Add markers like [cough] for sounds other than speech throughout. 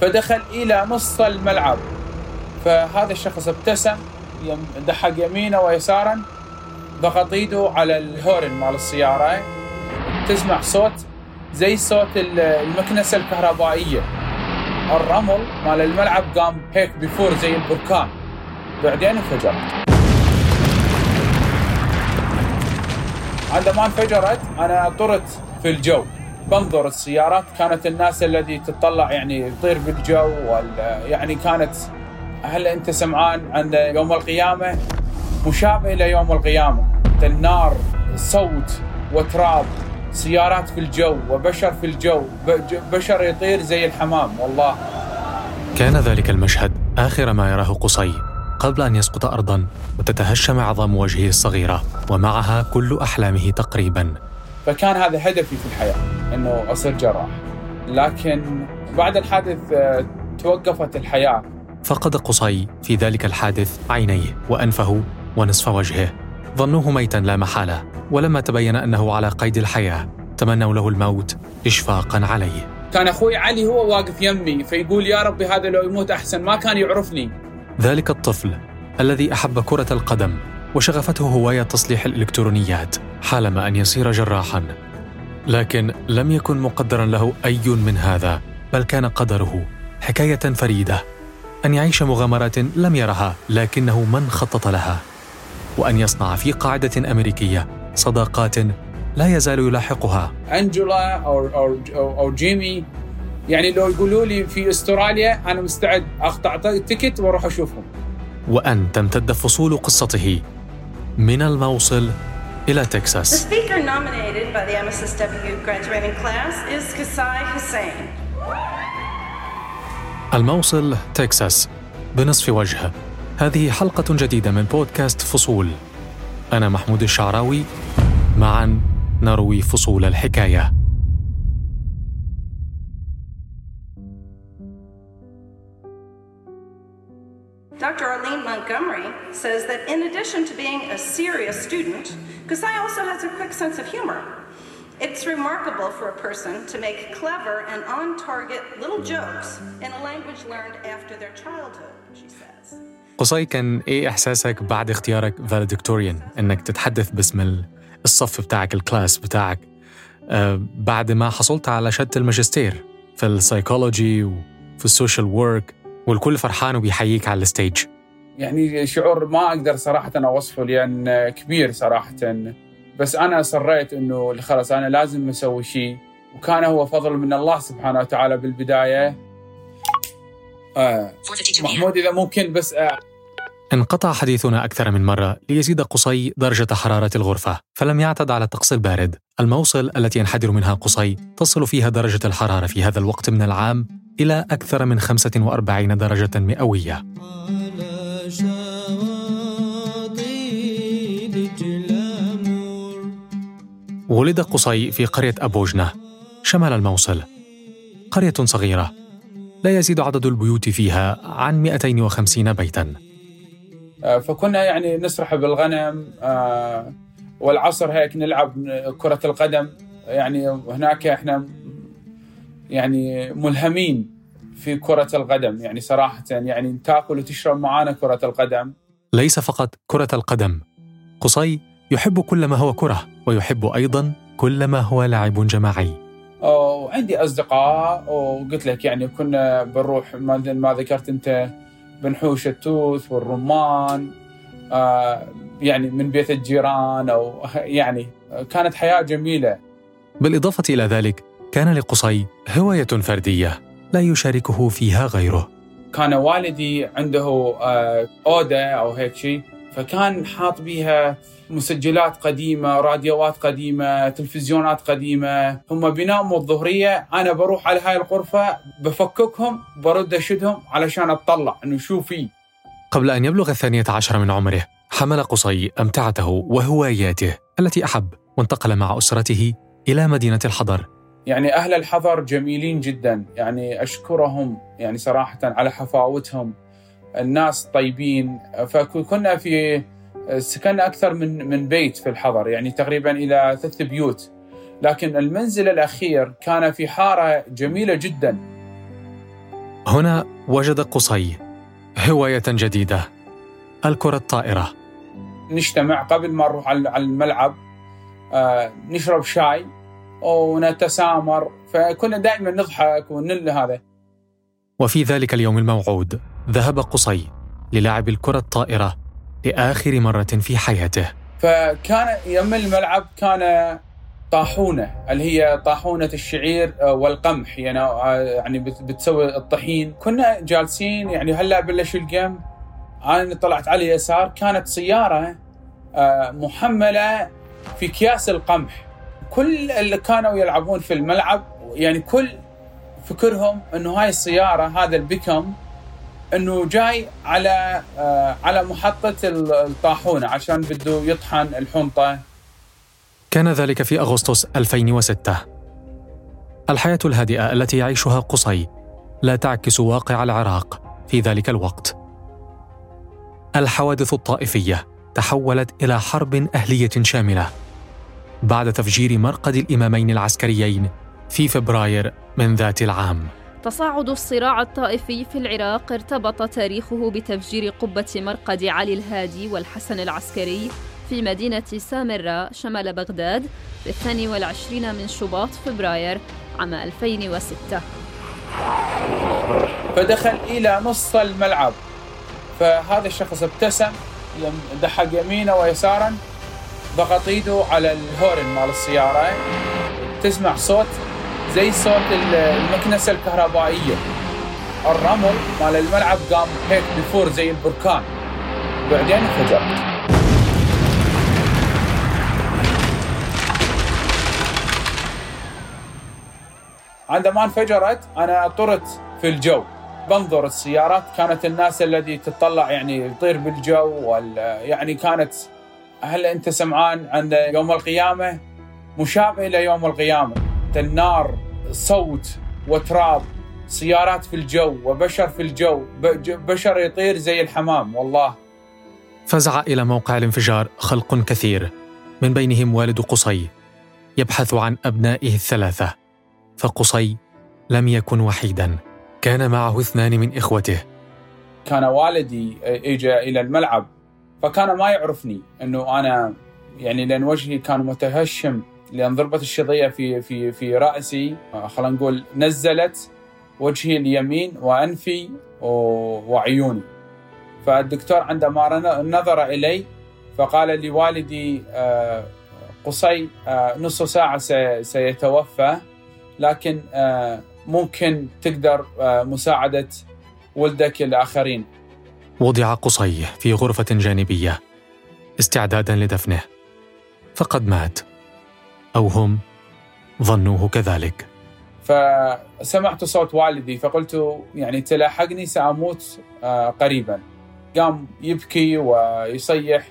فدخل إلى نص الملعب. فهذا الشخص ابتسم دحق يمينه ويسارا ضغط ايده على الهورن مال السيارة. تسمع صوت زي صوت المكنسة الكهربائية. الرمل مال الملعب قام هيك بيفور زي البركان. بعدين انفجرت عندما انفجرت أنا طرت في الجو. بنظر السيارات كانت الناس الذي تطلع يعني تطير بالجو يعني كانت هل أنت سمعان عن يوم القيامة؟ مشابه ليوم القيامة. النار صوت وتراب سيارات في الجو وبشر في الجو بشر يطير زي الحمام والله. كان ذلك المشهد آخر ما يراه قصي. قبل أن يسقط أرضا وتتهشم عظام وجهه الصغيرة ومعها كل أحلامه تقريبا. فكان هذا هدفي في الحياة. أنه أصير جراح. لكن بعد الحادث آه، توقفت الحياة. فقد قصي في ذلك الحادث عينيه وأنفه ونصف وجهه. ظنوه ميتا لا محالة ولما تبين أنه على قيد الحياة تمنوا له الموت إشفاقا عليه. كان أخوي علي هو واقف يمي فيقول يا ربي هذا لو يموت أحسن ما كان يعرفني. ذلك الطفل الذي أحب كرة القدم وشغفته هواية تصليح الإلكترونيات حالم أن يصير جراحا. لكن لم يكن مقدرا له أي من هذا بل كان قدره حكاية فريدة. أن يعيش مغامرات لم يرها لكنه من خطط لها. وأن يصنع في قاعدة أمريكية صداقات لا يزال يلاحقها. أنجولا أو, أو, أو, أو جيمي يعني لو يقولوا لي في أستراليا أنا مستعد. أقطع تيكت وأروح أشوفهم. وأن تمتد فصول قصته من الموصل إلى تكساس. الموصل تكساس بنصف وجه هذه حلقة جديدة من بودكاست فصول أنا محمود الشعراوي معا نروي فصول الحكاية Dr. Arlene Montgomery says that in addition to being a serious student, Kasai also has a quick sense of humor. It's remarkable for a person to make clever and on target little jokes in a language learned after their childhood, she says. قصي كان إيه إحساسك بعد اختيارك فالدكتوريان إنك تتحدث باسم الصف بتاعك ال class بتاعك آه بعد ما حصلت على شهادة الماجستير في السايكولوجي وفي ال social work والكل فرحان وبيحييك على ال stage يعني شعور ما أقدر صراحة أوصفه لأن كبير صراحة. بس أنا اصريت إنه خلاص أنا لازم أسوي شيء وكان هو فضل من الله سبحانه وتعالى بالبداية. آه محمود إذا ممكن بس آه انقطع حديثنا أكثر من مرة ليزيد قصي درجة حرارة الغرفة فلم يعتد على الطقس البارد. الموصل التي ينحدر منها قصي تصل فيها درجة الحرارة في هذا الوقت من العام إلى أكثر من 45 درجة مئوية. ولد قصي في قرية أبوجنة شمال الموصل. قرية صغيرة لا يزيد عدد البيوت فيها عن 250 بيتاً. آه، فكنا يعني نسرح بالغنم آه، والعصر هيك نلعب كرة القدم. يعني هناك إحنا يعني ملهمين في كرة القدم. يعني صراحة يعني تأكل وتشرب معانا كرة القدم. ليس فقط كرة القدم قصي يحب كل ما هو كرة ويحب أيضا كل ما هو لعب جماعي وعندي أصدقاء وقلت لك يعني كنا بنروح ما ذكرت أنت بنحوش التوث والرمان آه يعني من بيت الجيران أو [laughs] يعني كانت حياة جميلة. بالإضافة إلى ذلك كان لقصي هواية فردية لا يشاركه فيها غيره. كان والدي عنده آه أوضة أو هيك شيء فكان حاط بيها مسجلات قديمة، راديوات قديمة، تلفزيونات قديمة، هم بيناموا الظهرية أنا بروح على هاي الغرفة بفككهم برد أشدهم علشان اطلع إنه شو في. قبل أن يبلغ الثانية عشر من عمره حمل قصي أمتعته وهواياته التي أحب وانتقل مع أسرته إلى مدينة الحضر. يعني أهل الحضر جميلين جدا، يعني أشكرهم يعني صراحة على حفاوتهم. الناس طيبين فكنا في سكننا أكثر من من بيت في الحضر يعني تقريبا إلى ثلاث بيوت. لكن المنزل الأخير كان في حارة جميلة جدا. هنا وجد قصي هواية جديدة الكرة الطائرة. نجتمع قبل ما نروح على الملعب آه، نشرب شاي ونتسامر فكنا دائما نضحك ونل هذا. وفي ذلك اليوم الموعود ذهب قصي للعب الكرة الطائرة لآخر مرة في حياته. فكان يوم الملعب كان طاحونة اللي هي طاحونة الشعير آه، والقمح يعني آه، يعني بتسوي الطحين. كنا جالسين يعني هلا بلش الجيم. أنا طلعت على اليسار كانت سيارة آه، محملة في اكياس القمح. كل اللي كانوا يلعبون في الملعب يعني كل فكرهم إنه هاي السيارة هذا البيكم إنه جاي على على محطة الطاحونة عشان بده يطحن الحنطة. كان ذلك في أغسطس 2006 الحياة الهادئة التي يعيشها قصي لا تعكس واقع العراق في ذلك الوقت. الحوادث الطائفية تحولت إلى حرب أهلية شاملة. بعد تفجير مرقد الإمامين العسكريين في فبراير من ذات العام. تصاعد الصراع الطائفي في العراق ارتبط تاريخه بتفجير قبة مرقد علي الهادي والحسن العسكري في مدينة سامراء شمال بغداد في الثاني والعشرين من شباط فبراير عام 2006 فدخل إلى نص الملعب. فهذا الشخص ابتسم دحق يمينه ويسارا ضغط إيده على الهورن مال السيارة. تسمع صوت زي صوت المكنسة الكهربائية. الرمل مال الملعب قام هيك بفور زي البركان. بعدين انفجرت. عندما انفجرت أنا طرت في الجو. بنظر السيارات كانت الناس الذي تطلع يعني يطير بالجو يعني كانت هل أنت سمعان عن يوم القيامة؟ مشابه إلى يوم القيامة. النار صوت وتراب سيارات في الجو وبشر في الجو بشر يطير زي الحمام والله. فزع إلى موقع الانفجار خلق كثير. من بينهم والد قصي يبحث عن أبنائه الثلاثة. فقصي لم يكن وحيدا. كان معه اثنان من إخوته. كان والدي اجى إلى الملعب فكان ما يعرفني إنه أنا يعني لأن وجهي كان متهشم. لأن ضربة الشظية في في في رأسي خلينا نقول نزلت وجهي اليمين وأنفي وعيوني. فالدكتور عندما نظر إلي فقال لي والدي آه، قصي آه، نص ساعة سيتوفى لكن آه، ممكن تقدر آه، مساعدة ولدك الآخرين. وضع قصي في غرفة جانبية استعدادا لدفنه. فقد مات. أو هم ظنوه كذلك. فسمعت صوت والدي فقلت يعني تلاحقني سأموت آه، قريبا. قام يبكي ويصيح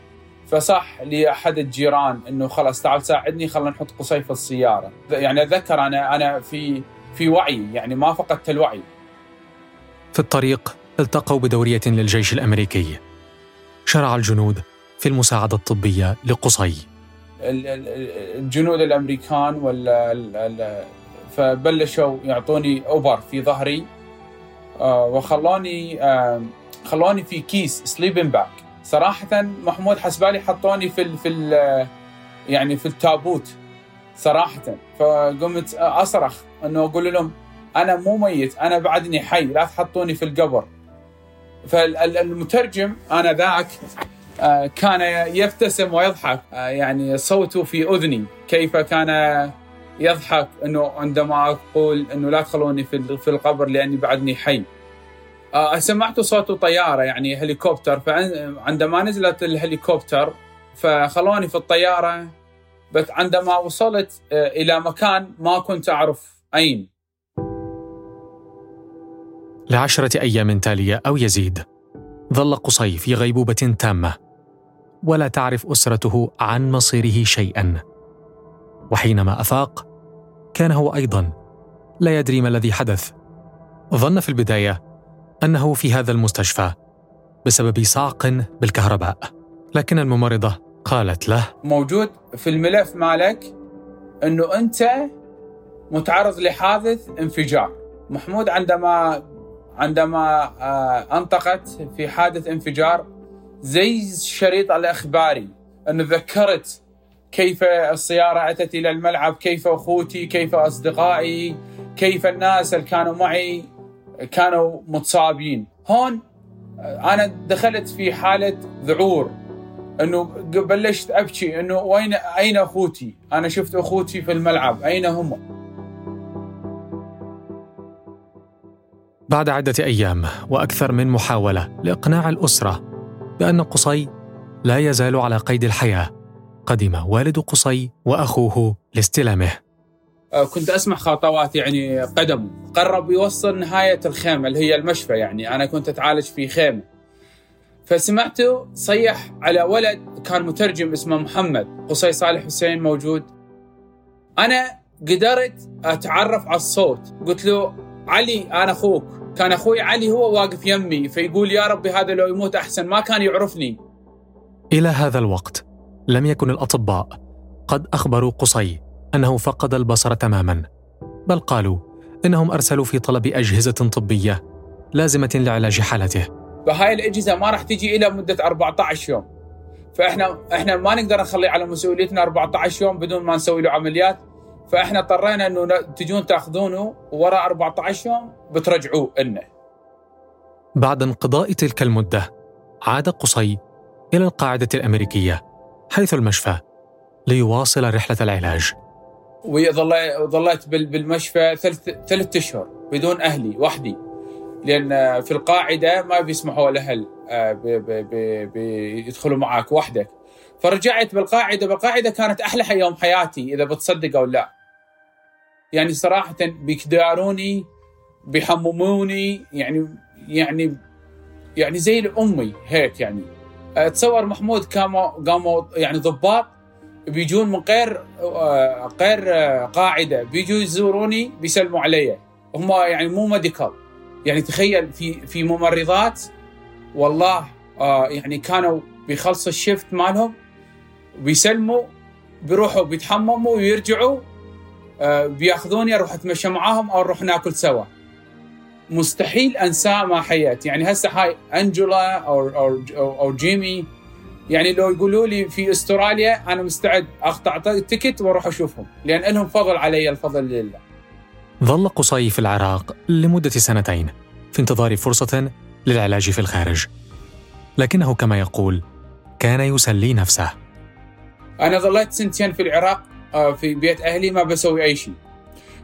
فصح لأحد الجيران إنه خلاص تعال ساعدني خلينا نحط قصي في السياره يعني أتذكر أنا أنا في في وعي يعني ما فقدت الوعي. في الطريق التقوا بدورية للجيش الأمريكي. شرع الجنود في المساعدة الطبية لقصي. الجنود الأمريكان ولا فبلشوا يعطوني أوبر في ظهري آه، وخلوني آه، خلوني في كيس sleeping bag صراحة محمود حسبالي حطوني في في يعني في التابوت. صراحة. فقمت أصرخ إنه أقول لهم أنا مو ميت أنا بعدني حي لا تحطوني في القبر. فالمترجم أنا ذاك كان يبتسم ويضحك. آه، يعني صوته في أذني. كيف كان يضحك؟ إنه عندما أقول إنه لا تخلوني في القبر لأني بعدني حي. آه سمعت صوت طيارة يعني هليكوبتر. فعندما نزلت الهليكوبتر فخلوني في الطيارة بس عندما وصلت آه إلى مكان ما كنت أعرف أين. لعشرة أيام تالية أو يزيد. ظل قصي في غيبوبة تامة ولا تعرف أسرته عن مصيره شيئا. وحينما أفاق كان هو أيضا لا يدري ما الذي حدث. ظن في البداية أنه في هذا المستشفى بسبب صعق بالكهرباء لكن الممرضة قالت له موجود في الملف مالك إنه أنت متعرض لحادث انفجار. محمود عندما عندما آه، أنطقت في حادث انفجار زي الشريط الإخباري انه ذكرت كيف السيارة أتت إلى الملعب كيف أخوتي كيف أصدقائي كيف الناس اللي كانوا معي كانوا متصابين هون آه، أنا دخلت في حالة ذعور إنه بلشت أبكي إنه وين أين أخوتي؟ أنا شفت أخوتي في الملعب، أين هم؟ بعد عدة أيام وأكثر من محاولة لإقناع الأسرة بأن قصي لا يزال على قيد الحياة قدم والد قصي وأخوه لاستلامه. آه، كنت أسمع خطوات يعني قدم قرب يوصل نهاية الخيمة اللي هي المشفى يعني أنا كنت أتعالج في خيمة. فسمعته صيح على ولد كان مترجم اسمه محمد قصي صالح حسين موجود. أنا قدرت أتعرف على الصوت قلت له علي أنا أخوك. كان أخوي علي هو واقف يمي فيقول يا ربي هذا لو يموت أحسن ما كان يعرفني. إلى هذا الوقت لم يكن الأطباء قد أخبروا قصي أنه فقد البصر تماما بل قالوا إنهم أرسلوا في طلب أجهزة طبية لازمة لعلاج حالته. فهاي الأجهزة ما راح تجي إلى مدة 14 يوم. فإحنا إحنا ما نقدر نخليه على مسؤوليتنا 14 يوم بدون ما نسوي له عمليات. فإحنا اضطرينا إنه تجون تأخذونه وراء 14 يوم بترجعوه لنا بعد انقضاء تلك المدة عاد قصي إلى القاعدة الأمريكية حيث المشفى ليواصل رحلة العلاج. وظليت بالمشفى ثلاث ثلاث أشهر بدون أهلي وحدي. لأن في القاعدة ما بيسمحوا الاهل بيدخلوا معك وحدك. فرجعت بالقاعدة بالقاعدة كانت أحلى يوم حياتي إذا بتصدق أو لا يعني صراحة بيكداروني بيحمموني يعني يعني يعني زي الأمي هيك يعني. اتصور محمود قاموا قاموا يعني ضباط بيجون من غير آه، غير آه، قاعدة بيجوا يزوروني بيسلموا علي. هم يعني مو medical يعني تخيل في في ممرضات والله آه يعني كانوا بيخلصوا ال shift مالهم بيسلموا بيروحوا بيتحمموا ويرجعوا آه بياخذوني أروح أتمشى معاهم أو نروح ناكل سوا. مستحيل أنساه ما حيات يعني هسه هاي أنجولا أو أو أو, جيمي يعني لو يقولوا لي في أستراليا أنا مستعد أقطع تكت وأروح أشوفهم لأن لهم فضل علي الفضل لله. ظل قصي في العراق لمدة سنتين في انتظار فرصة للعلاج في الخارج. لكنه كما يقول كان يسلي نفسه. أنا ظليت سنتين في العراق آه، في بيت أهلي ما بسوي أي شيء.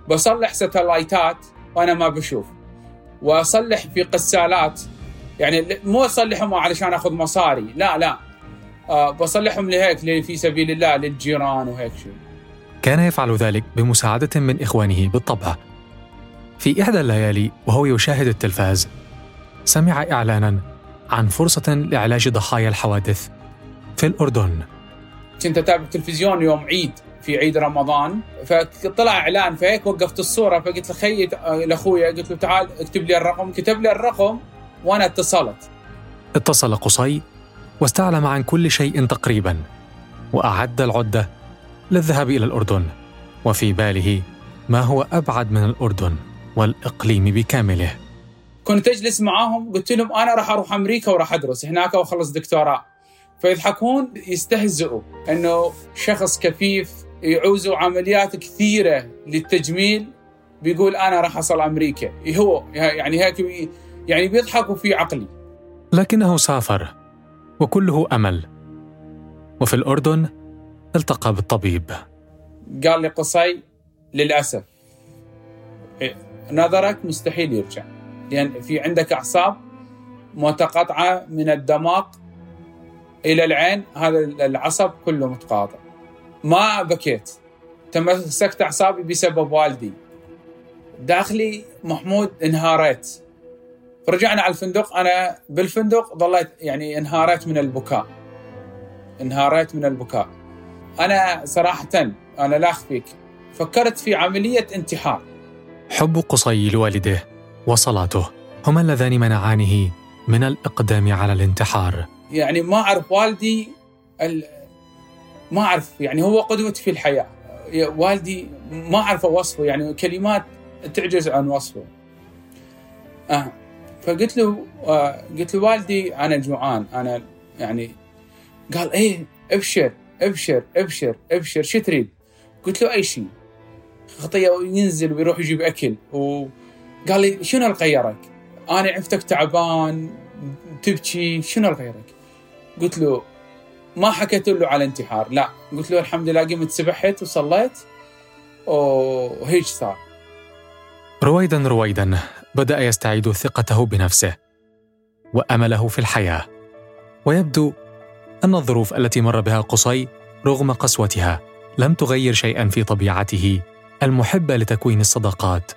بصلح ستلايتات وأنا ما بشوف. وأصلح في قسالات. يعني مو أصلحهم علشان أخذ مصاري لا لا. آه بصلحهم لهيك في سبيل الله للجيران وهيك شيء كان يفعل ذلك بمساعدة من إخوانه بالطبع. في إحدى الليالي وهو يشاهد التلفاز سمع إعلانا عن فرصة لعلاج ضحايا الحوادث في الأردن. كنت أتابع التلفزيون يوم عيد. في عيد رمضان. فطلع إعلان فهيك وقفت الصورة فقلت لخي لاخويا قلت له تعال اكتب لي الرقم. كتب لي الرقم وأنا اتصلت. اتصل قصي واستعلم عن كل شيء تقريبا وأعد العدة للذهاب إلى الأردن. وفي باله ما هو أبعد من الأردن والإقليم بكامله. كنت أجلس معاهم قلت لهم أنا راح أروح أمريكا وراح أدرس هناك وأخلص دكتوراه. فيضحكون يستهزئوا إنه شخص كفيف يعوزوا عمليات كثيرة للتجميل بيقول أنا راح أصل أمريكا. هو؟ يعني هيك يعني بيضحكوا في عقلي. لكنه سافر وكله أمل. وفي الأردن التقى بالطبيب. قال لي قصي للأسف. نظرك مستحيل يرجع. لأن في عندك أعصاب متقطعة من الدماغ إلى العين هذا العصب كله متقاطع. ما بكيت. تمسكت أعصابي بسبب والدي. داخلي محمود انهاريت. رجعنا على الفندق. أنا بالفندق ظليت يعني انهاريت من البكاء. انهاريت من البكاء. أنا صراحة أنا لا أخفيك. فكرت في عملية انتحار. حب قصي لوالده وصلاته. هما اللذان منعانه من الإقدام على الانتحار. يعني ما أعرف والدي ال... ما أعرف يعني هو قدوتي في الحياة والدي ما أعرف اوصفه يعني كلمات تعجز عن وصفه آه فقلت له آه قلت له والدي أنا جوعان أنا يعني قال إيه أبشر أبشر أبشر أبشر شو تريد؟ قلت له أي شيء خطيه ينزل ويروح يجيب أكل وقال لي شنو اللي غيرك؟ أنا عفتك تعبان تبكي شنو اللي غيرك؟ قلت له ما حكيت له على انتحار لا. قلت له الحمد لله قمت سبحت وصليت. وهيك صار. رويدا رويدا بدأ يستعيد ثقته بنفسه وأمله في الحياة. ويبدو أن الظروف التي مر بها قصي رغم قسوتها لم تغير شيئا في طبيعته المحبة لتكوين الصداقات.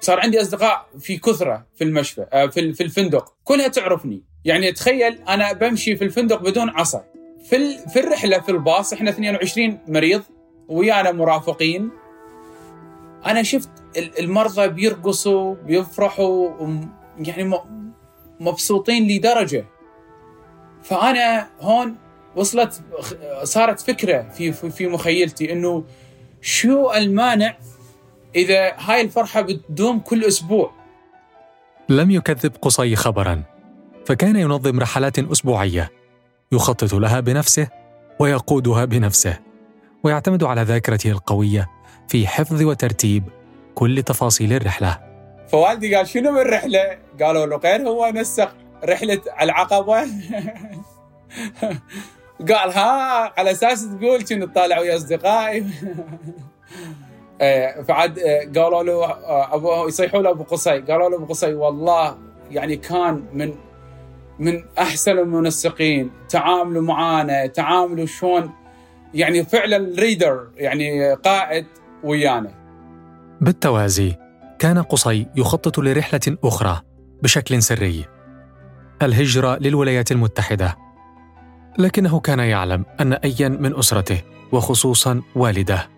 صار عندي أصدقاء في كثرة في المشفى آه، في في الفندق. كلها تعرفني. يعني تخيل أنا بمشي في الفندق بدون عصا. في في الرحلة في الباص إحنا 22 مريض ويانا مرافقين. أنا شفت المرضى بيرقصوا بيفرحوا يعني مبسوطين لدرجة. فأنا هون وصلت صارت فكرة في في مخيلتي إنه شو المانع إذا هاي الفرحة بتدوم كل أسبوع؟ لم يكذب قصي خبرا فكان ينظم رحلات أسبوعية. يخطط لها بنفسه ويقودها بنفسه ويعتمد على ذاكرته القوية في حفظ وترتيب كل تفاصيل الرحلة. فوالدي قال شنو من الرحله؟ قالوا له غير هو نسق رحلة العقبة. [laughs] قال ها على أساس تقول كنت طالع ويا أصدقائي. [laughs] إيه، فعاد إيه، قالوا له آه، أبو يصيحوا له أبو قصي. قالوا له أبو قصي والله يعني كان من من أحسن المنسقين. تعاملوا معانا تعاملوا شلون يعني فعلا ريدر يعني قائد ويانا. بالتوازي كان قصي يخطط لرحلة أخرى بشكل سري الهجرة للولايات المتحدة. لكنه كان يعلم أن ايا من أسرته وخصوصا والده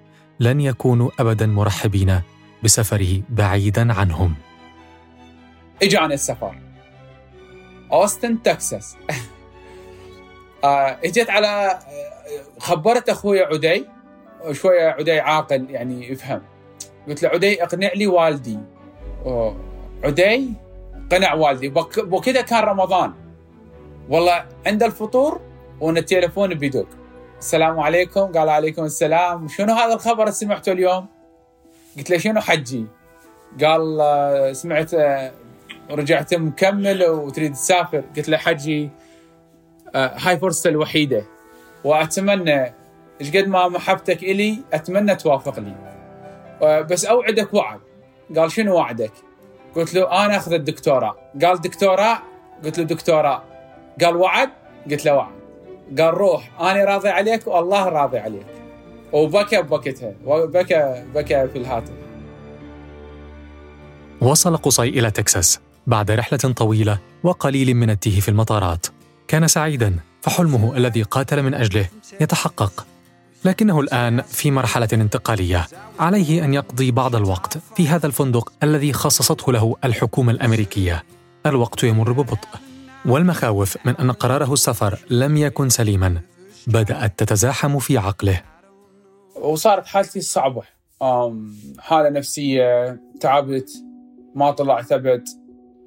لن يكونوا ابدا مرحبين بسفره بعيدا عنهم. اجاني السفر. اوستن تكساس [laughs] آه، اجيت على آه، خبرت أخوي عدي شوية عدي عاقل يعني يفهم. قلت له عدي اقنع لي والدي. عدي قنع والدي. وكذا كان رمضان. والله عند الفطور وأنا التليفون بيدق السلام عليكم. قال عليكم السلام. شنو هذا الخبر اللي سمعته اليوم؟ قلت له شنو حجي؟ قال آه، سمعت رجعت مكمل وتريد تسافر. قلت له حجي آه، هاي فرصتي الوحيدة. وأتمنى إيش قد ما محبتك إلي أتمنى توافق لي آه، بس أوعدك وعد. قال شنو وعدك؟ قلت له أنا أخذ الدكتوراه. قال دكتوراه؟ قلت له دكتوراه. قال وعد؟ قلت له وعد. قال روح أنا راضي عليك والله راضي عليك. وبكى بوقتها. بكى بكى في الهاتف. وصل قصي إلى تكساس. بعد رحلة طويلة وقليل من التيه في المطارات. كان سعيدا فحلمه الذي قاتل من أجله يتحقق. لكنه الآن في مرحلة انتقالية. عليه أن يقضي بعض الوقت في هذا الفندق الذي خصصته له الحكومة الأمريكية. الوقت يمر ببطء والمخاوف من أن قراره السفر لم يكن سليما. بدأت تتزاحم في عقله. وصارت حالتي صعبة. حالة نفسية تعبت ما طلعت ابد.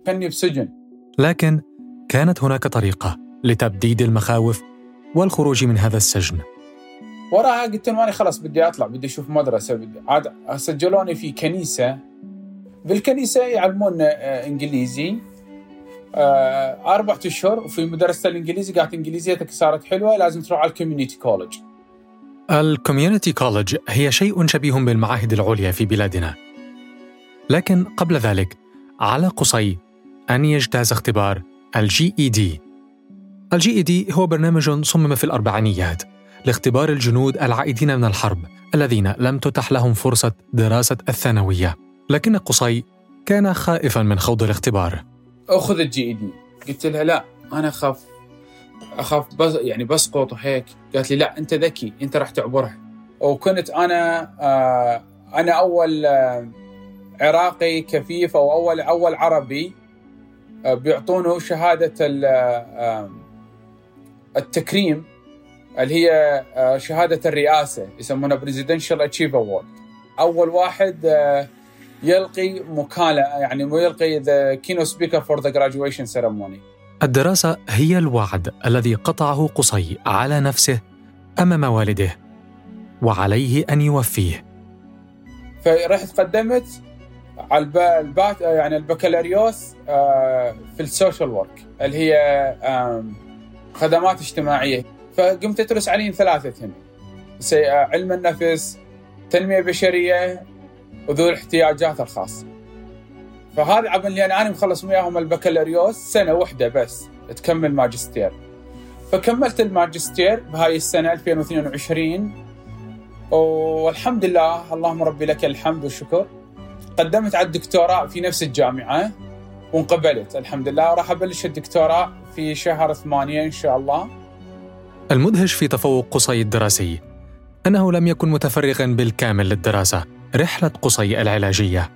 كاني بسجن لكن كانت هناك طريقة لتبديد المخاوف والخروج من هذا السجن. وراها قلت لهم أنا خلاص بدي أطلع بدي أشوف مدرسة بدي عاد سجلوني في كنيسة. بالكنيسة يعلمونا آه، إنجليزي. آه، أربعة أشهر وفي مدرسة الإنجليزي قالت إنجليزيتك صارت حلوة لازم تروح على الكوميونيتي كولج ال community college هي شيء شبيه بالمعاهد العليا في بلادنا. لكن قبل ذلك على قصي أن يجتاز اختبار ال GED ال GED هو برنامج صمم في الأربعينيات لاختبار الجنود العائدين من الحرب الذين لم تتح لهم فرصة دراسة الثانوية. لكن قصي كان خائفا من خوض الاختبار. أخذ ال GED قلت لها لا أنا أخاف. أخاف بس يعني بسقط وهيك. قالت لي لا أنت ذكي أنت راح تعبرها. وكنت أنا آه أنا أول آه عراقي كفيف أو اول أول عربي بيعطونه شهادة آه، التكريم اللي هي آه، شهادة الرئاسة يسمونها presidential achieve award أول واحد آه، يلقي مكالمة يعني يلقي the keynote speaker for the graduation ceremony الدراسة هي الوعد الذي قطعه قصي على نفسه أمام والده وعليه أن يوفيه. فرحت قدمت البات يعني البكالوريوس آه، في ال social work اللي هي خدمات اجتماعية. فقمت أدرس عليهم ثلاثة آه، علم النفس تنمية بشرية وذو الاحتياجات الخاصة. فهذا عمل لي أنا مخلص وياهم البكالوريوس سنة واحدة بس تكمل ماجستير. فكملت الماجستير بهاي السنة 2022 والحمد لله اللهم ربي لك الحمد والشكر. قدمت على الدكتوراه في نفس الجامعة وانقبلت. الحمد لله. وراح أبلش الدكتوراه في شهر ثمانية إن شاء الله. المدهش في تفوق قصي الدراسي. أنه لم يكن متفرغا بالكامل للدراسة. رحلة قصي العلاجية.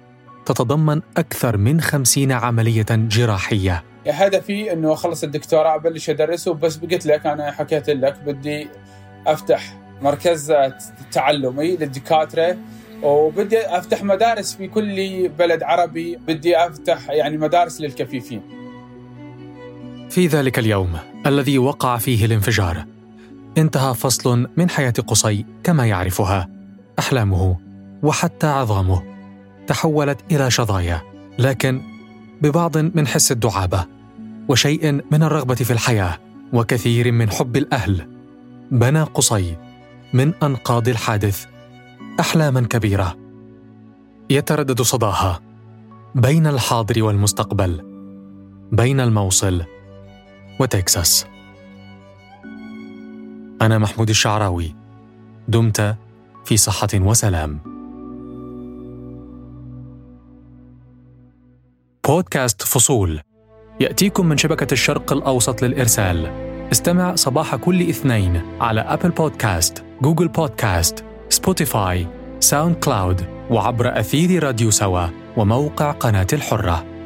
تتضمن أكثر من خمسين عملية جراحية. هدفي أنه أخلص الدكتوراه أبلش أدرسه بس قلت لك أنا حكيت لك. بدي أفتح مركز تعلمي للدكاترة. وبدي أفتح مدارس في كل بلد عربي بدي أفتح يعني مدارس للكفيفين. في ذلك اليوم الذي وقع فيه الانفجار انتهى فصل من حياة قصي كما يعرفها. أحلامه وحتى عظامه تحولت إلى شظايا لكن ببعض من حس الدعابة وشيء من الرغبة في الحياة وكثير من حب الأهل بنى قصي من أنقاض الحادث أحلاما كبيرة. يتردد صداها بين الحاضر والمستقبل بين الموصل وتكساس. أنا محمود الشعراوي دمت في صحة وسلام. بودكاست فصول. يأتيكم من شبكة الشرق الأوسط للإرسال. استمع صباح كل اثنين على Apple Podcast Google Podcast Spotify SoundCloud وعبر أثير راديو سوا وموقع قناة الحرة.